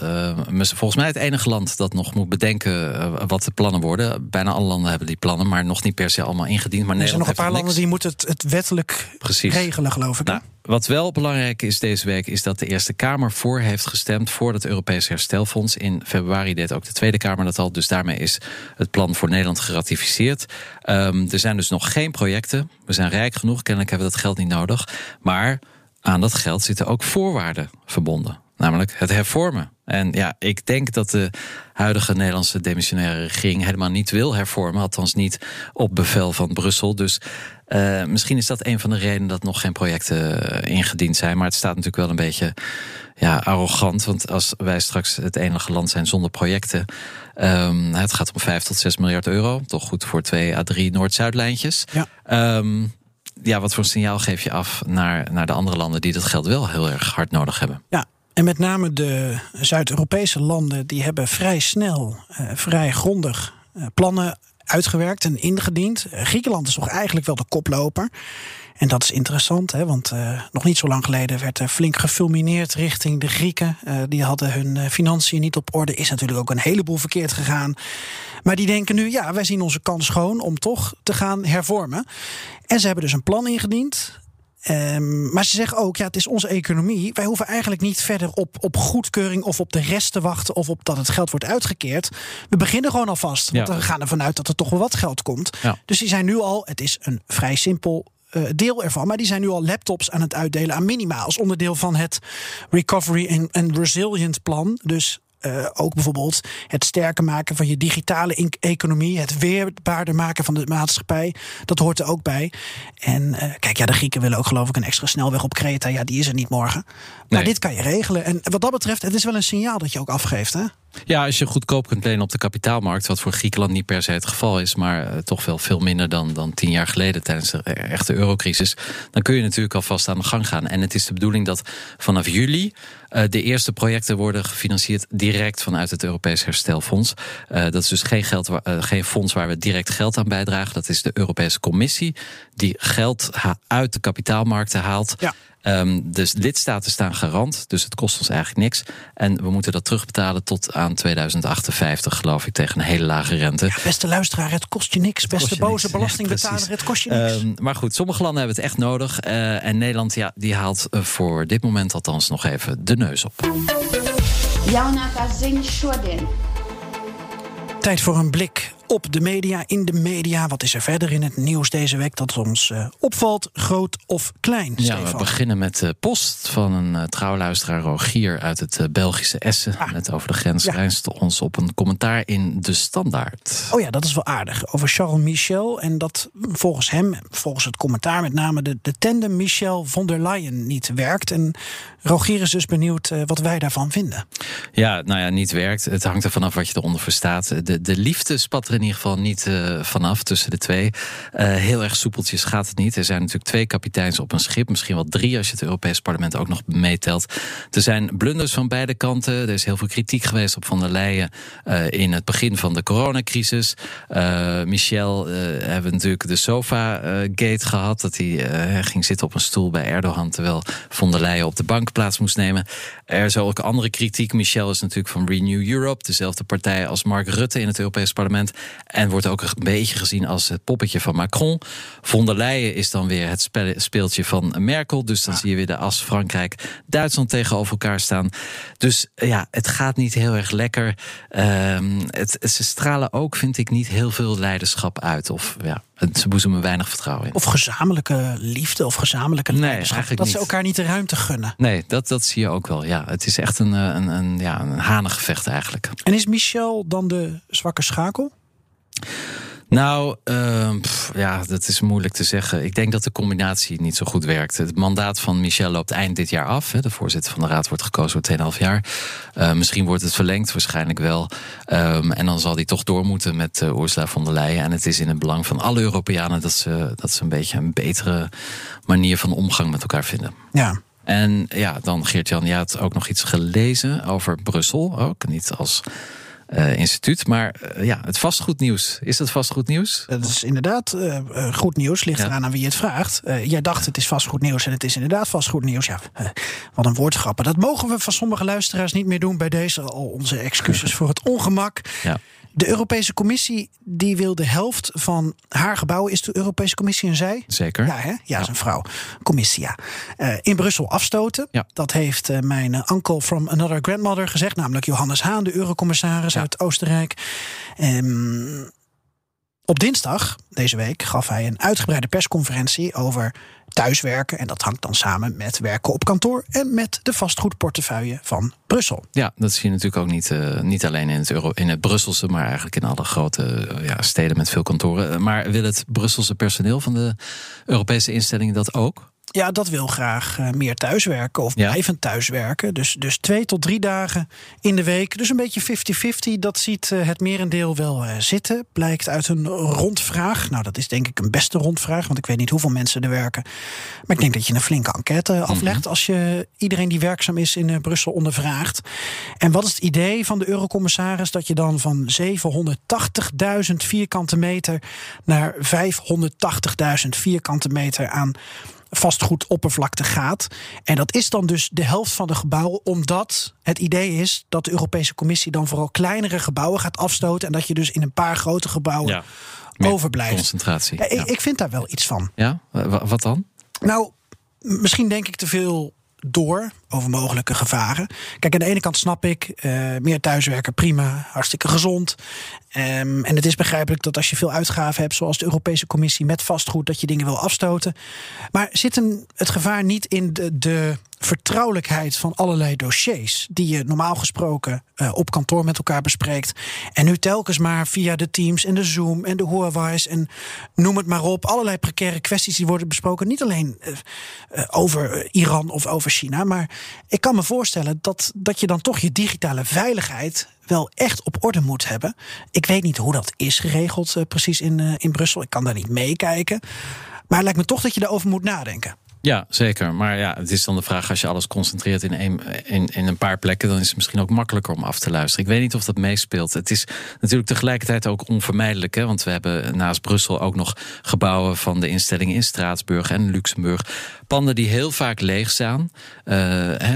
Mis- volgens mij het enige land dat nog moet bedenken eh, wat de plannen worden. Bijna alle landen hebben die plannen, maar nog niet per se allemaal ingediend. Maar er zijn nog een paar landen die moeten het, het wettelijk Precies. regelen, geloof ik. Nou, wat wel belangrijk is deze week, is dat de Eerste Kamer voor heeft gestemd voor het Europees Herstelfonds. In februari deed ook de Tweede Kamer dat al. Dus daarmee is het plan voor Nederland geratificeerd. Ehm, er zijn dus nog geen projecten. We zijn rijk genoeg, kennelijk hebben we dat geld niet nodig. Maar aan dat geld zitten ook voorwaarden verbonden. Namelijk het hervormen. En ja, ik denk dat de huidige Nederlandse demissionaire regering helemaal niet wil hervormen. Althans niet op bevel van Brussel. Dus eh, misschien is dat een van de redenen dat nog geen projecten eh, ingediend zijn. Maar het staat natuurlijk wel een beetje ja, arrogant. Want als wij straks het enige land zijn zonder projecten. ehm, het gaat om 5 tot 6 miljard euro. Toch goed voor twee à drie Noord-Zuidlijntjes. Ja. Ehm, ja, wat voor signaal geef je af naar, naar de andere landen die dat geld wel heel erg hard nodig hebben? Ja, en met name de Zuid-Europese landen die hebben vrij snel, eh, vrij grondig eh, plannen uitgewerkt en ingediend. Eh, Griekenland is toch eigenlijk wel de koploper. En dat is interessant, hè, want nog niet zo lang geleden werd er flink gefulmineerd richting de Grieken. Die hadden hun financiën niet op orde. Is natuurlijk ook een heleboel verkeerd gegaan. Maar die denken nu, ja, wij zien onze kans schoon om toch te gaan hervormen. En ze hebben dus een plan ingediend. Ehm, maar ze zeggen ook, ja, het is onze economie. Wij hoeven eigenlijk niet verder op, op goedkeuring of op de rest te wachten of op dat het geld wordt uitgekeerd. We beginnen gewoon alvast. Want we gaan ervan uit dat er toch wel wat geld komt. Ja. Dus die zijn nu al, het is een vrij simpel eh, deel ervan, maar die zijn nu al laptops aan het uitdelen aan minima als onderdeel van het Recovery and Resilient plan. Dus eh, ook bijvoorbeeld het sterker maken van je digitale economie, het weerbaarder maken van de maatschappij. Dat hoort er ook bij. En eh, kijk, ja, de Grieken willen ook geloof ik een extra snelweg op Kreta. Ja, die is er niet morgen. Maar Nee. dit kan je regelen. En wat dat betreft, het is wel een signaal dat je ook afgeeft. Hè? Ja, als je goedkoop kunt lenen op de kapitaalmarkt, wat voor Griekenland niet per se het geval is, maar eh, toch wel veel minder dan, dan tien jaar geleden tijdens de eh, echte eurocrisis, dan kun je natuurlijk alvast aan de gang gaan. En het is de bedoeling dat vanaf juli eh, de eerste projecten worden gefinancierd direct vanuit het Europees Herstelfonds. Eh, dat is dus geen, geld waar- geen fonds waar we direct geld aan bijdragen. Dat is de Europese Commissie die geld uit de kapitaalmarkten haalt. Ja. Ehm, dus lidstaten staan garant, dus het kost ons eigenlijk niks. En we moeten dat terugbetalen tot aan 2058, geloof ik, tegen een hele lage rente. Ja, beste luisteraar, het kost je niks. Beste je boze niks. Belastingbetaler, het kost je niks. Ehm, maar goed, sommige landen hebben het echt nodig. Eh, en Nederland ja, die haalt eh, voor dit moment althans nog even de neus op. Tijd voor een blik op de media, in de media. Wat is er verder in het nieuws deze week dat ons eh, opvalt, groot of klein? Ja, we beginnen met de post van een uh, trouwluisteraar Rogier uit het uh, Belgische Essen. Ah. Net over de grens Ja. ons op een commentaar in De Standaard. Oh ja, dat is wel aardig. Over Charles Michel. En dat volgens hem, volgens het commentaar met name, de, de tandem Michel von der Leyen niet werkt. En Rogier is dus benieuwd eh, wat wij daarvan vinden. Ja, nou ja, niet werkt. Het hangt er vanaf wat je eronder verstaat. De, de liefde spat er in ieder geval niet uh, vanaf tussen de twee. Uh, heel erg soepeltjes gaat het niet. Er zijn natuurlijk twee kapiteins op een schip. Misschien wel drie als je het Europees Parlement ook nog meetelt. Er zijn blunders van beide kanten. Er is heel veel kritiek geweest op Van der Leyen uh, in het begin van de coronacrisis. Michel hebben natuurlijk de sofa-gate gehad. Dat hij ging zitten op een stoel bij Erdogan... terwijl Von der Leyen op de bank plaats moest nemen. Er is ook andere kritiek. Michel is natuurlijk van Renew Europe. Dezelfde partij als Mark Rutte in het Europees Parlement. En wordt ook een beetje gezien als het poppetje van Macron. Von der Leyen is dan weer het speeltje van Merkel. Dus dan zie je weer de as Frankrijk-Duitsland tegenover elkaar staan. Dus ja, het gaat niet heel erg lekker. Um, het, ze stralen ook, vind ik, niet heel veel leiderschap uit. Of ja, ze boezemen weinig vertrouwen in. Of gezamenlijke liefde of gezamenlijke nee. Eigenlijk dat niet. ze elkaar niet de ruimte gunnen. Nee, dat, dat zie je ook wel. Ja, het is echt een, een, een, ja, een hanengevecht eigenlijk. En is Michel dan de zwakke schakel? Nou, uh, pff, ja, dat is moeilijk te zeggen. Ik denk dat de combinatie niet zo goed werkt. Het mandaat van Michel loopt eind dit jaar af. Hè. De voorzitter van de raad wordt gekozen voor 2,5 jaar. Uh, misschien wordt het verlengd, waarschijnlijk wel. Um, en dan zal hij toch door moeten met uh, Ursula von der Leyen. En het is in het belang van alle Europeanen dat ze, dat ze een beetje een betere manier van omgang met elkaar vinden. Ja. En ja, dan Geert-Jan, je had ook nog iets gelezen over Brussel. Ook niet als eh, instituut. Maar eh, ja, het vastgoednieuws. Is dat vastgoednieuws? Dat is inderdaad eh, goed nieuws. Ligt Ja. eraan aan wie het vraagt. Jij dacht het is vastgoed nieuws en het is inderdaad vastgoed nieuws. Ja, wat een woordgrappen. Dat mogen we van sommige luisteraars niet meer doen. Bij deze al onze excuses [LAUGHS] voor het ongemak. Ja. De Europese Commissie die wil de helft van haar gebouwen. Is de Europese Commissie een zij? Zeker. Ja, hè? ja, is een vrouw. Commissia. Eh, in Brussel afstoten. Ja. Dat heeft eh, mijn uncle from another grandmother gezegd. Namelijk Johannes Haan, de eurocommissaris Ja. uit Oostenrijk. Ehm, op dinsdag deze week gaf hij een uitgebreide persconferentie over thuiswerken. En dat hangt dan samen met werken op kantoor en met de vastgoedportefeuille van Brussel. Ja, dat zie je natuurlijk ook niet, eh, niet alleen in het, in het Brusselse, maar eigenlijk in alle grote eh, ja, steden met veel kantoren. Eh, Maar wil het Brusselse personeel van de Europese instellingen dat ook? Ja, dat wil graag eh, meer thuiswerken of Ja. blijvend thuiswerken. Dus, dus twee tot drie dagen in de week. Dus een beetje 50-50. Dat ziet eh, het merendeel wel eh, zitten. Blijkt uit een rondvraag. Nou, dat is denk ik een beste rondvraag. Want ik weet niet hoeveel mensen er werken. Maar ik denk dat je een flinke enquête aflegt. Als je iedereen die werkzaam is in Brussel ondervraagt. En wat is het idee van de eurocommissaris? Dat je dan van 780.000 vierkante meter naar 580.000 vierkante meter aan vastgoedoppervlakte gaat. En dat is dan dus de helft van de gebouwen, omdat het idee is dat de Europese Commissie dan vooral kleinere gebouwen gaat afstoten. En dat je dus in een paar grote gebouwen overblijft. Concentratie. Ja, Ja, ik, ik vind daar wel iets van. Ja? Wa- Wat dan? Nou, misschien denk ik te veel door over mogelijke gevaren. Kijk, aan de ene kant snap ik, eh, meer thuiswerken, prima, hartstikke gezond. Ehm, en het is begrijpelijk dat als je veel uitgaven hebt, zoals de Europese Commissie met vastgoed, dat je dingen wil afstoten. Maar zit een, het gevaar niet in de, de vertrouwelijkheid van allerlei dossiers die je normaal gesproken eh, op kantoor met elkaar bespreekt. En nu telkens maar via de Teams en de Zoom en de Huawei's en noem het maar op. Allerlei precaire kwesties die worden besproken. Niet alleen eh, over Iran of over China. Maar ik kan me voorstellen dat, dat je dan toch je digitale veiligheid wel echt op orde moet hebben. Ik weet niet hoe dat is geregeld eh, precies in, eh, in Brussel. Ik kan daar niet meekijken. Maar het lijkt me toch dat je daarover moet nadenken. Ja, zeker. Maar ja, het is dan de vraag: als je alles concentreert in een, in, in een paar plekken, dan is het misschien ook makkelijker om af te luisteren. Ik weet niet of dat meespeelt. Het is natuurlijk tegelijkertijd ook onvermijdelijk, hè, want we hebben naast Brussel ook nog gebouwen van de instellingen in Straatsburg en Luxemburg. Panden die heel vaak leeg staan. Eh,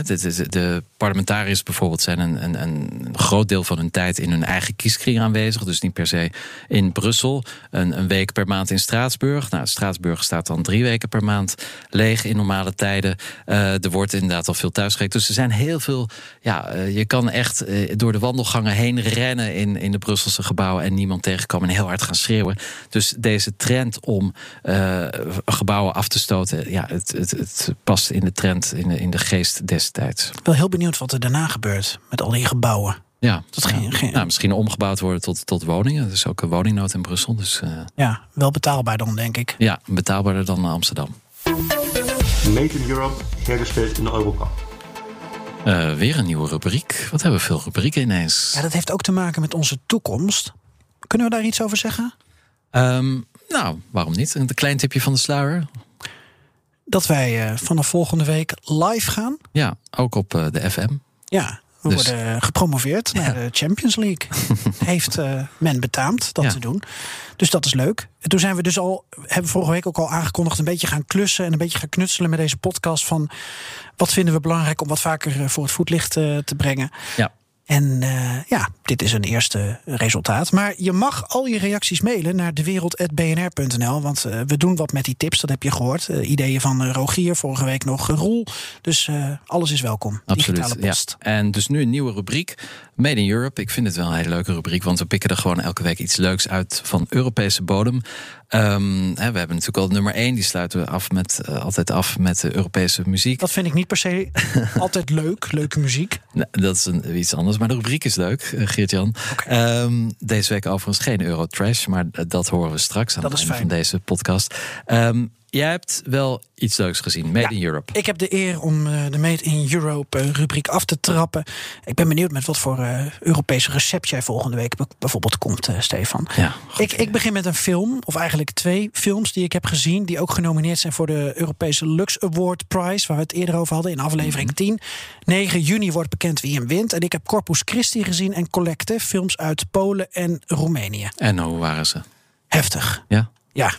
de, de, de parlementariërs bijvoorbeeld zijn een, een, een groot deel van hun tijd in hun eigen kieskring aanwezig. Dus niet per se in Brussel. Een, een week per maand in Straatsburg. Nou, Straatsburg staat dan drie weken per maand leeg in normale tijden. Eh, er wordt inderdaad al veel thuisgewerkt. Dus er zijn heel veel. Ja, eh, je kan echt door de wandelgangen heen rennen in, in de Brusselse gebouwen en niemand tegenkomen en heel hard gaan schreeuwen. Dus deze trend om gebouwen af te stoten, ja, het, het, het past in de trend, in de, in de geest destijds. Ik ben wel heel benieuwd wat er daarna gebeurt met al die gebouwen. Ja, Dat ja. geen- Nou, misschien omgebouwd worden tot, tot woningen. Er is ook een woningnood in Brussel. Dus eh, Ja, wel betaalbaar dan, denk ik. ja, betaalbaarder dan Amsterdam. Made in Europe, hergesteld in Europa. Eh, weer een nieuwe rubriek. Wat hebben we veel rubrieken ineens? Ja, dat heeft ook te maken met onze toekomst. Kunnen we daar iets over zeggen? Ehm, nou, waarom niet? Een klein tipje van de sluier. Dat wij eh, vanaf volgende week live gaan. Ja, ook op eh, de FM. Ja, we Dus- worden gepromoveerd naar de Champions League. [LAUGHS] Heeft eh, men betaamd dat Ja. te doen. Dus dat is leuk. En toen zijn we dus al, hebben vorige week ook al aangekondigd, een beetje gaan klussen en een beetje gaan knutselen met deze podcast. Van wat vinden we belangrijk om wat vaker voor het voetlicht te brengen. Ja. En eh, ja, dit is een eerste resultaat. Maar je mag al je reacties mailen naar dewereld.bnr.nl. Want eh, we doen wat met die tips, dat heb je gehoord. Eh, ideeën van Rogier, vorige week nog Roel. Dus alles is welkom. Absoluut. Digitale Ja. En dus nu een nieuwe rubriek. Made in Europe. Ik vind het wel een hele leuke rubriek. Want we pikken er gewoon elke week iets leuks uit van Europese bodem. Ehm, hè, we hebben natuurlijk al nummer 1. Die sluiten we af met, eh, altijd af met de Europese muziek. Dat vind ik niet per se [LAUGHS] altijd leuk, leuke muziek. Nou, dat is een, iets anders, maar de rubriek is leuk, eh, Geert-Jan. Ehm, deze week overigens geen Eurotrash, maar dat horen we straks aan Dat het einde van deze podcast. Ehm, jij hebt wel iets leuks gezien. Made in Europe. Ik heb de eer om uh, de Made in Europe uh, rubriek af te trappen. Ik ben benieuwd met wat voor uh, Europese recept jij volgende week bijvoorbeeld komt, Stefan. Ja, ik, ik begin met een film, of eigenlijk twee films die ik heb gezien... die ook genomineerd zijn voor de Europese Lux Award Prize... waar we het eerder over hadden in aflevering mm -hmm. 10. 9 juni wordt bekend wie hem wint. En ik heb Corpus Christi gezien en Collective, films uit Polen en Roemenië. En hoe waren ze? Heftig. Ja? Ja.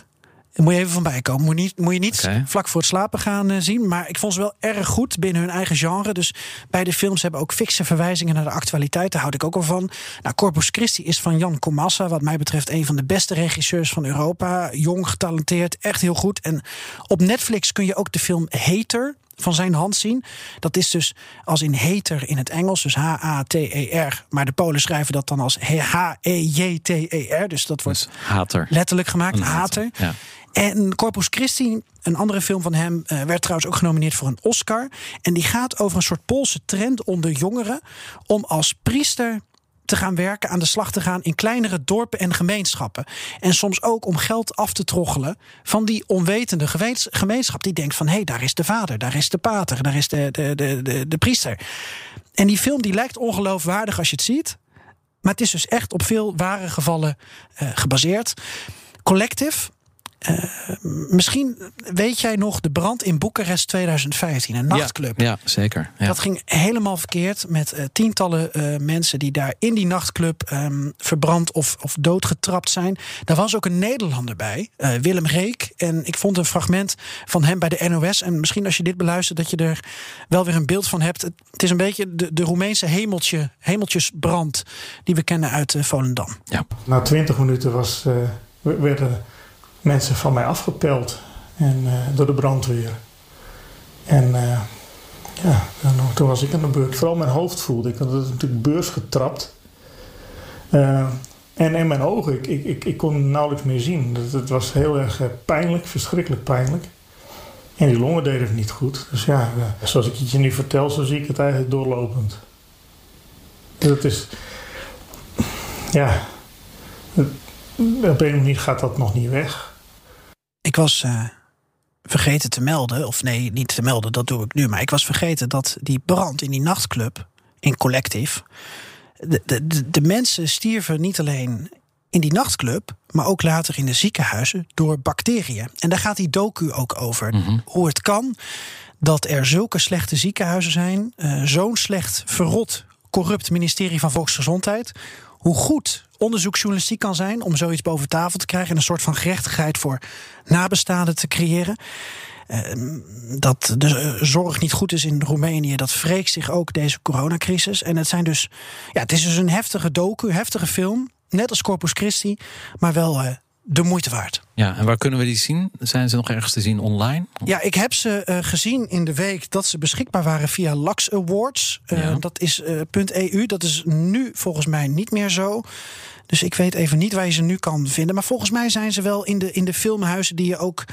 Daar moet je even van bijkomen. Moet, niet, moet je niet okay. vlak voor het slapen gaan uh, zien. Maar ik vond ze wel erg goed binnen hun eigen genre. Dus beide films hebben ook fikse verwijzingen naar de actualiteit. Daar houd ik ook al van. Nou, Corpus Christi is van Jan Komassa. Wat mij betreft een van de beste regisseurs van Europa. Jong, getalenteerd, echt heel goed. En op Netflix kun je ook de film Hater van zijn hand zien. Dat is dus als in hater in het Engels, dus H-A-T-E-R. Maar de Polen schrijven dat dan als H-E-J-T-E-R. Dus dat wordt dus hater. letterlijk gemaakt, Een hater. hater, ja. En Corpus Christi, een andere film van hem, uh, werd trouwens ook genomineerd voor een Oscar. En die gaat over een soort Poolse trend onder jongeren om als priester te gaan werken, aan de slag te gaan in kleinere dorpen en gemeenschappen. En soms ook om geld af te troggelen van die onwetende gemeenschap die denkt van hé, hey, daar is de vader, daar is de pater, daar is de, de, de, de, priester. En die film die lijkt ongeloofwaardig als je het ziet. Maar het is dus echt op veel ware gevallen uh, gebaseerd. Collective, uh, misschien weet jij nog de brand in Boekarest 2015, een nachtclub. Ja, ja zeker. Ja. Dat ging helemaal verkeerd met uh, tientallen uh, mensen die daar in die nachtclub um, verbrand of, of doodgetrapt zijn. Daar was ook een Nederlander bij, Willem Reek. En ik vond een fragment van hem bij de NOS. En misschien als je dit beluistert, dat je er wel weer een beeld van hebt. Het is een beetje de, de Roemeense hemeltje, hemeltjesbrand die we kennen uit Volendam. Ja. Na twintig minuten was, werden mensen van mij afgepeld en, uh, door de brandweer. En uh, ja, dan, toen was ik aan de beurt. Vooral mijn hoofd voelde ik, het is natuurlijk beurs getrapt. Uh, en in mijn ogen, ik, ik, ik, kon nauwelijks meer zien. Het, het was heel erg pijnlijk, verschrikkelijk pijnlijk. En die longen deden het niet goed. Dus ja, zoals ik het je nu vertel, zo zie ik het eigenlijk doorlopend. Dat is... Ja... Op een manier gaat dat nog niet weg. Ik was uh, vergeten te melden, of nee, niet te melden, dat doe ik nu. Maar ik was vergeten dat die brand in die nachtclub, in Collective. De, de, de mensen stierven niet alleen in die nachtclub, maar ook later in de ziekenhuizen door bacteriën. En daar gaat die docu ook over. Mhm. Hoe het kan dat er zulke slechte ziekenhuizen zijn, uh, zo'n slecht verrot, corrupt ministerie van Volksgezondheid hoe goed onderzoeksjournalistiek kan zijn om zoiets boven tafel te krijgen en een soort van gerechtigheid voor nabestaanden te creëren. Uh, dat de zorg niet goed is in Roemenië, dat wreekt zich ook deze coronacrisis. En het zijn dus, ja, het is dus een heftige docu, heftige film, net als Corpus Christi, maar wel uh, de moeite waard. Ja, en waar kunnen we die zien? Zijn ze nog ergens te zien online? Ja, ik heb ze uh, gezien in de week dat ze beschikbaar waren via Lux Awards. Uh, ja. Dat is uh, .eu. Dat is nu volgens mij niet meer zo. Dus ik weet even niet waar je ze nu kan vinden. Maar volgens mij zijn ze wel in de, in de filmhuizen die je ook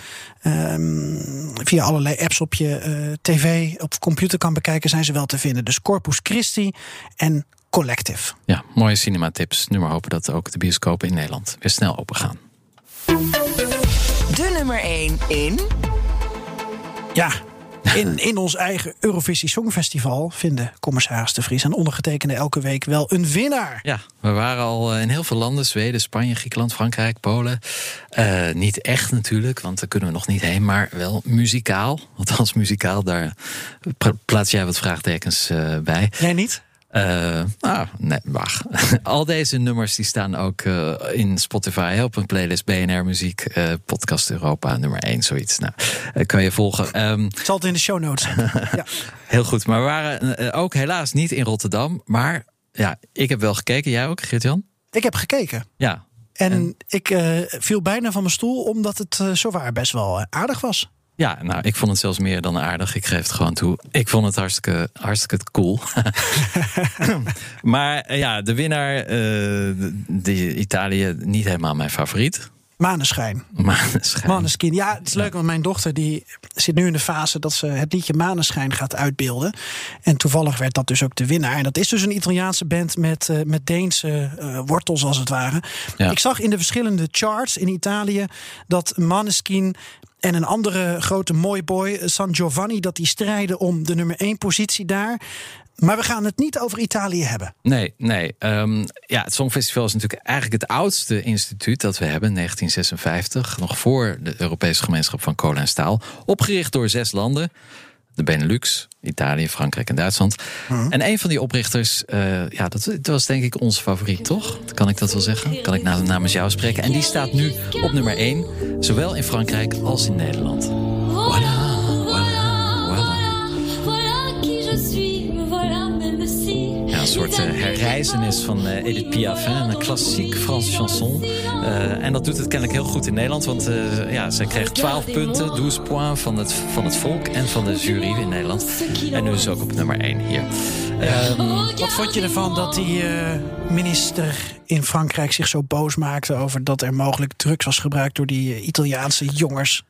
um, via allerlei apps op je tv, op computer kan bekijken, zijn ze wel te vinden. Dus Corpus Christi en Collective. Ja, mooie cinematips. Nu maar hopen dat ook de bioscopen in Nederland weer snel open gaan. De nummer 1 in. Ja, in, in ons eigen Eurovisie Songfestival vinden commissaris De Vries en ondergetekende elke week wel een winnaar. Ja, we waren al in heel veel landen: Zweden, Spanje, Griekenland, Frankrijk, Polen. Uh, niet echt natuurlijk, want daar kunnen we nog niet heen, maar wel muzikaal. [LAUGHS] Althans, muzikaal, daar plaats jij wat vraagtekens uh, bij. Jij niet? Uh, nou, nee, wacht. [LAUGHS] Al deze nummers die staan ook uh, in Spotify op een playlist BNR Muziek, uh, Podcast Europa, nummer 1, zoiets. Nou, kan je volgen. Um, zal het in de show notes [LAUGHS] ja. Heel goed, maar we waren ook helaas niet in Rotterdam. Maar ja, ik heb wel gekeken. Jij ook, Geert-Jan? Ik heb gekeken. Ja. En, en... ik viel bijna van mijn stoel omdat het zo waar best wel aardig was. Ja, nou, ik vond het zelfs meer dan aardig. Ik geef het gewoon toe. Ik vond het hartstikke, hartstikke cool. [LAUGHS] maar ja, de winnaar, uh, de Italië, niet helemaal mijn favoriet. Maneschijn. Maneschijn. Maneskin. Ja, het is leuk, want mijn dochter die zit nu in de fase dat ze het liedje Maneschijn gaat uitbeelden. En toevallig werd dat dus ook de winnaar. En dat is dus een Italiaanse band met, uh, met Deense uh, wortels, als het ware. Ja. Ik zag in de verschillende charts in Italië dat Maneskin en een andere grote mooi boy, San Giovanni, dat die strijden om de nummer 1 positie daar. Maar we gaan het niet over Italië hebben. Nee, nee. Um, ja, het Songfestival is natuurlijk eigenlijk het oudste instituut dat we hebben, 1956. Nog voor de Europese gemeenschap van kolen en staal. Opgericht door zes landen. De Benelux, Italië, Frankrijk en Duitsland. En een van die oprichters, uh, ja, dat, dat, was denk ik onze favoriet, toch? Kan ik dat wel zeggen? Kan ik namens jou spreken? En die staat nu op nummer 1, zowel in Frankrijk als in Nederland. Soort uh, herreizenis van uh, Edith Piaf. Hè? Een klassiek Franse chanson. Uh, en dat doet het kennelijk heel goed in Nederland. Want ja, zij kreeg 12 punten, 12 points van het, van het volk en van de jury in Nederland. En nu is ook op nummer 1 hier. Um, wat vond je ervan dat die minister in Frankrijk zich zo boos maakte over dat er mogelijk drugs was gebruikt door die Italiaanse jongens?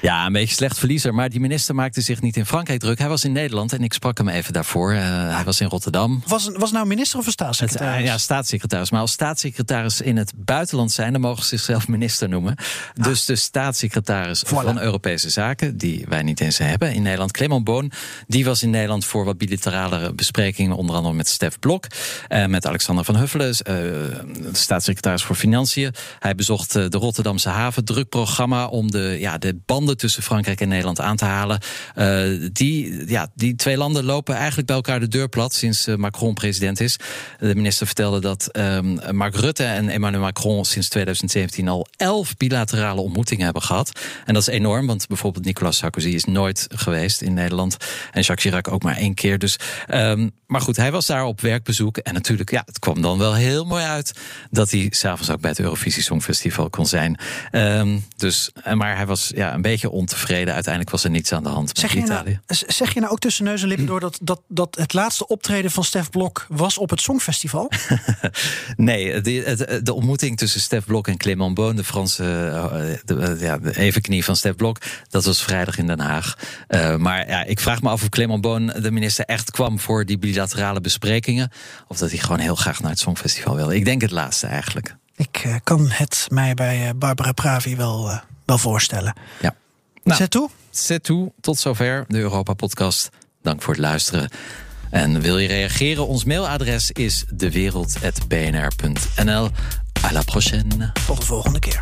Ja, een beetje slecht verliezer. Maar die minister maakte zich niet in Frankrijk druk. Hij was in Nederland en ik sprak hem even daarvoor. hij was in Rotterdam. Was, was nou minister of een staatssecretaris? Het, ja, staatssecretaris. Maar als staatssecretaris in het buitenland zijn, dan mogen ze zichzelf minister noemen. Ah. Dus de staatssecretaris van Europese Zaken, die wij niet eens hebben in Nederland, Clement Boon, die was in Nederland voor wat bilaterale besprekingen, onder andere met Stef Blok, uh, met Alexander van Huffelen, de staatssecretaris voor Financiën. Hij bezocht uh, de Rotterdamse haven, druk programma om de, ja, de banden tussen Frankrijk en Nederland aan te halen. die, ja, die twee landen lopen eigenlijk bij elkaar de deur plat sinds Macron president is. De minister vertelde dat um, Mark Rutte en Emmanuel Macron sinds 2017 al elf bilaterale ontmoetingen hebben gehad. En dat is enorm, want bijvoorbeeld Nicolas Sarkozy is nooit geweest in Nederland. En Jacques Chirac ook maar één keer. Dus, um, maar goed, hij was daar op werkbezoek. En natuurlijk, ja, het kwam dan wel heel mooi uit dat hij s'avonds ook bij het Eurovisie Songfestival kon zijn. Um, dus, maar hij was ja, een beetje ontevreden. Uiteindelijk was er niets aan de hand zeg met Italië. Nou, zeg je nou ook tussen neus en lippen door dat, dat, dat het laatste optreden van Stef Blok was op het Songfestival? [LAUGHS] nee, de, de, ontmoeting tussen Stef Blok en Clément Boon, de Franse uh, de, ja, de evenknie van Stef Blok, dat was vrijdag in Den Haag. Uh, maar ja, ik vraag me af of Clément Boon, de minister, echt kwam voor die bilaterale besprekingen. Of dat hij gewoon heel graag naar het Songfestival wilde. Ik denk het laatste eigenlijk. Ik uh, kan het mij bij Barbara Pravi wel, wel voorstellen. Ja. Nou, zet toe. Zet toe. Tot zover de Europa-podcast. Dank voor het luisteren. En wil je reageren? Ons mailadres is dewereld.bnr.nl. À la prochaine. Tot de volgende keer.